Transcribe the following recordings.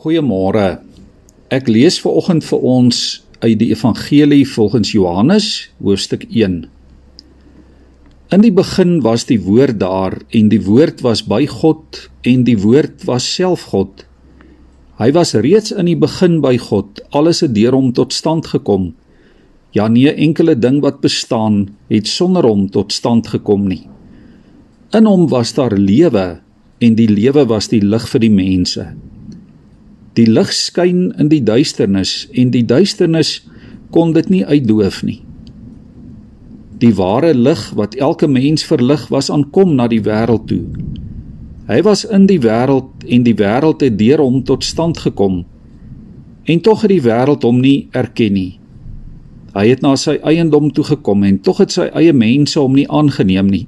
Goeiemôre. Ek lees ver oggend vir ons uit die Evangelie volgens Johannes, hoofstuk 1. In die begin was die woord daar en die woord was by God en die woord was self God. Hy was reeds in die begin by God. Alles het deur hom tot stand gekom. Ja nee enkele ding wat bestaan het sonder hom tot stand gekom nie. In hom was daar lewe en die lewe was die lig vir die mense. Die lig skyn in die duisternis en die duisternis kon dit nie uitdoof nie. Die ware lig wat elke mens verlig was aankom na die wêreld toe. Hy was in die wêreld en die wêreld het deur hom tot stand gekom. En tog het die wêreld hom nie erken nie. Hy het na sy eiendom toe gekom en tog het sy eie mense hom nie aangeneem nie.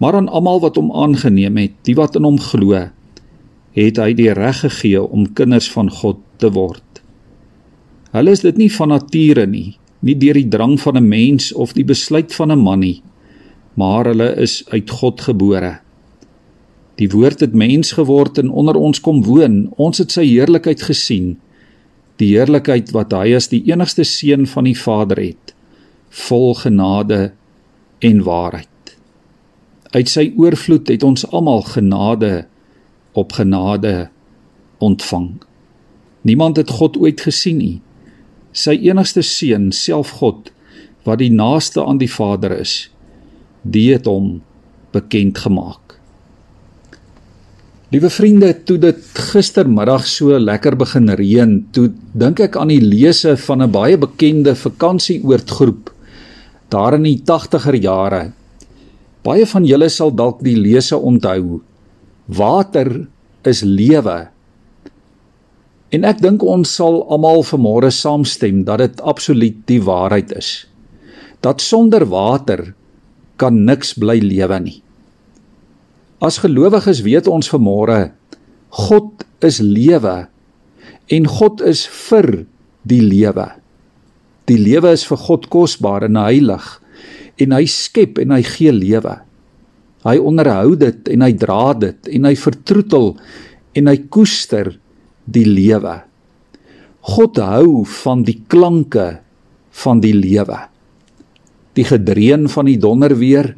Maar aan almal wat hom aangeneem het, die wat in hom glo, het hy die reg gegee om kinders van God te word. Hulle is dit nie van nature nie, nie deur die drang van 'n mens of die besluit van 'n man nie, maar hulle is uit God gebore. Die woord het mens geword en onder ons kom woon. Ons het sy heerlikheid gesien, die heerlikheid wat hy as die enigste seun van die Vader het, vol genade en waarheid. Uit sy oorvloed het ons almal genade op genade ontvang. Niemand het God ooit gesien nie. Sy enigste seun, self God, wat die naaste aan die Vader is, die het hom bekend gemaak. Liewe vriende, toe dit gistermiddag so lekker begin reën, toe dink ek aan die lese van 'n baie bekende vakansieoortgroep daar in die 80er jare. Baie van julle sal dalk die lese onthou. Water is lewe. En ek dink ons sal almal vanmôre saamstem dat dit absoluut die waarheid is. Dat sonder water kan niks bly lewe nie. As gelowiges weet ons vanmôre God is lewe en God is vir die lewe. Die lewe is vir God kosbaar en heilig en hy skep en hy gee lewe. Hy onderhou dit en hy dra dit en hy vertroetel en hy koester die lewe. God hou van die klanke van die lewe. Die gedreun van die donderweer,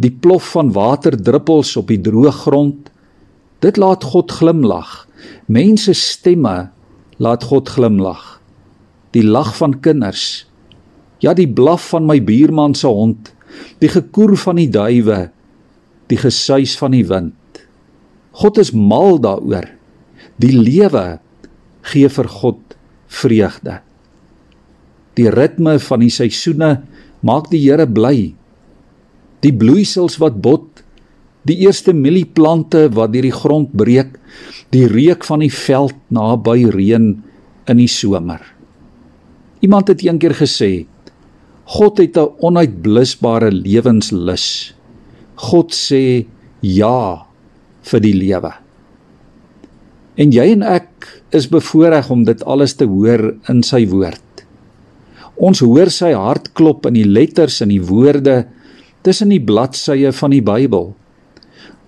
die plof van waterdruppels op die droë grond, dit laat God glimlag. Mense stemme laat God glimlag. Die lag van kinders, ja die blaf van my buurman se hond, die gekoer van die duwe, die gesuis van die wind. God is mal daaroor. Die lewe gee vir God vreugde. Die ritme van die seisoene maak die Here bly. Die bloeisels wat bot, die eerste mielieplante wat deur die grond breek, die reuk van die veld naby reën in die somer. Iemand het eendag gesê: God het 'n onuitblusbare lewenslus. God sê ja vir die lewe. En jy en ek is bevoorreg om dit alles te hoor in sy woord. Ons hoor sy hart klop in die letters en die woorde tussen die bladsye van die Bybel.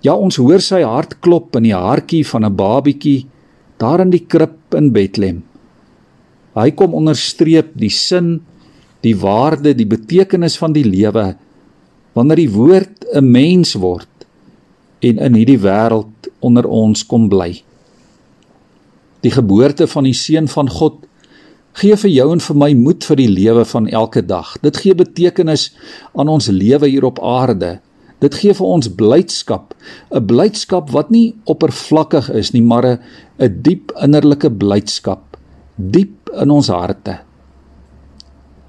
Ja, ons hoor sy hart klop in die hartjie van 'n babietjie daar in die krib in Bethlehem. Hy kom onderstreep die sin, die waarde, die betekenis van die lewe wanneer die woord 'n mens word en in hierdie wêreld onder ons kom bly. Die geboorte van die seun van God gee vir jou en vir my moed vir die lewe van elke dag. Dit gee betekenis aan ons lewe hier op aarde. Dit gee vir ons blydskap, 'n blydskap wat nie oppervlakkig is nie, maar 'n 'n diep innerlike blydskap, diep in ons harte.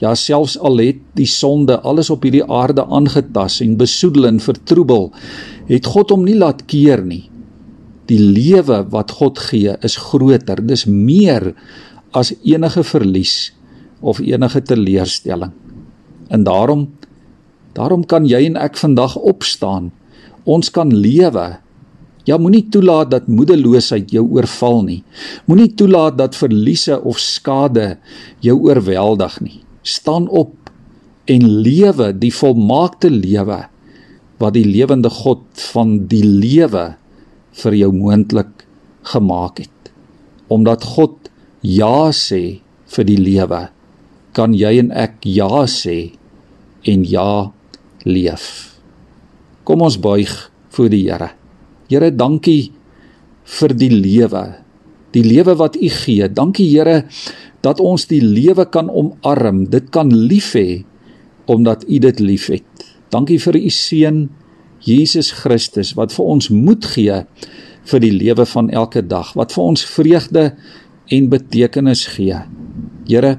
Ja selfs al het die sonde alles op hierdie aarde aangetas en besoedel en vertroebel, het God hom nie laat keer nie. Die lewe wat God gee is groter, dis meer as enige verlies of enige teleurstelling. En daarom daarom kan jy en ek vandag opstaan. Ons kan lewe. Ja, moenie toelaat dat moedeloosheid jou oorval nie. Moenie toelaat dat verliese of skade jou oorweldig nie staan op en lewe die volmaakte lewe wat die lewende God van die lewe vir jou moontlik gemaak het. omdat God ja sê vir die lewe, kan jy en ek ja sê en ja leef. Kom ons buig voor die Here. Here, dankie vir die lewe. Die lewe wat U gee. Dankie Here dat ons die lewe kan omarm, dit kan lief hê omdat U dit liefhet. Dankie vir U seun Jesus Christus wat vir ons moed gee vir die lewe van elke dag, wat vir ons vreugde en betekenis gee. Here,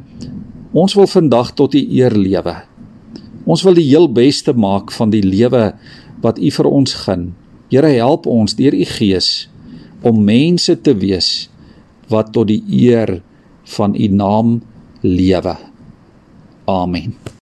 ons wil vandag tot U eer lewe. Ons wil die heel beste maak van die lewe wat U vir ons gun. Here, help ons deur U Gees om mense te wees wat tot die eer van U naam lewe. Amen.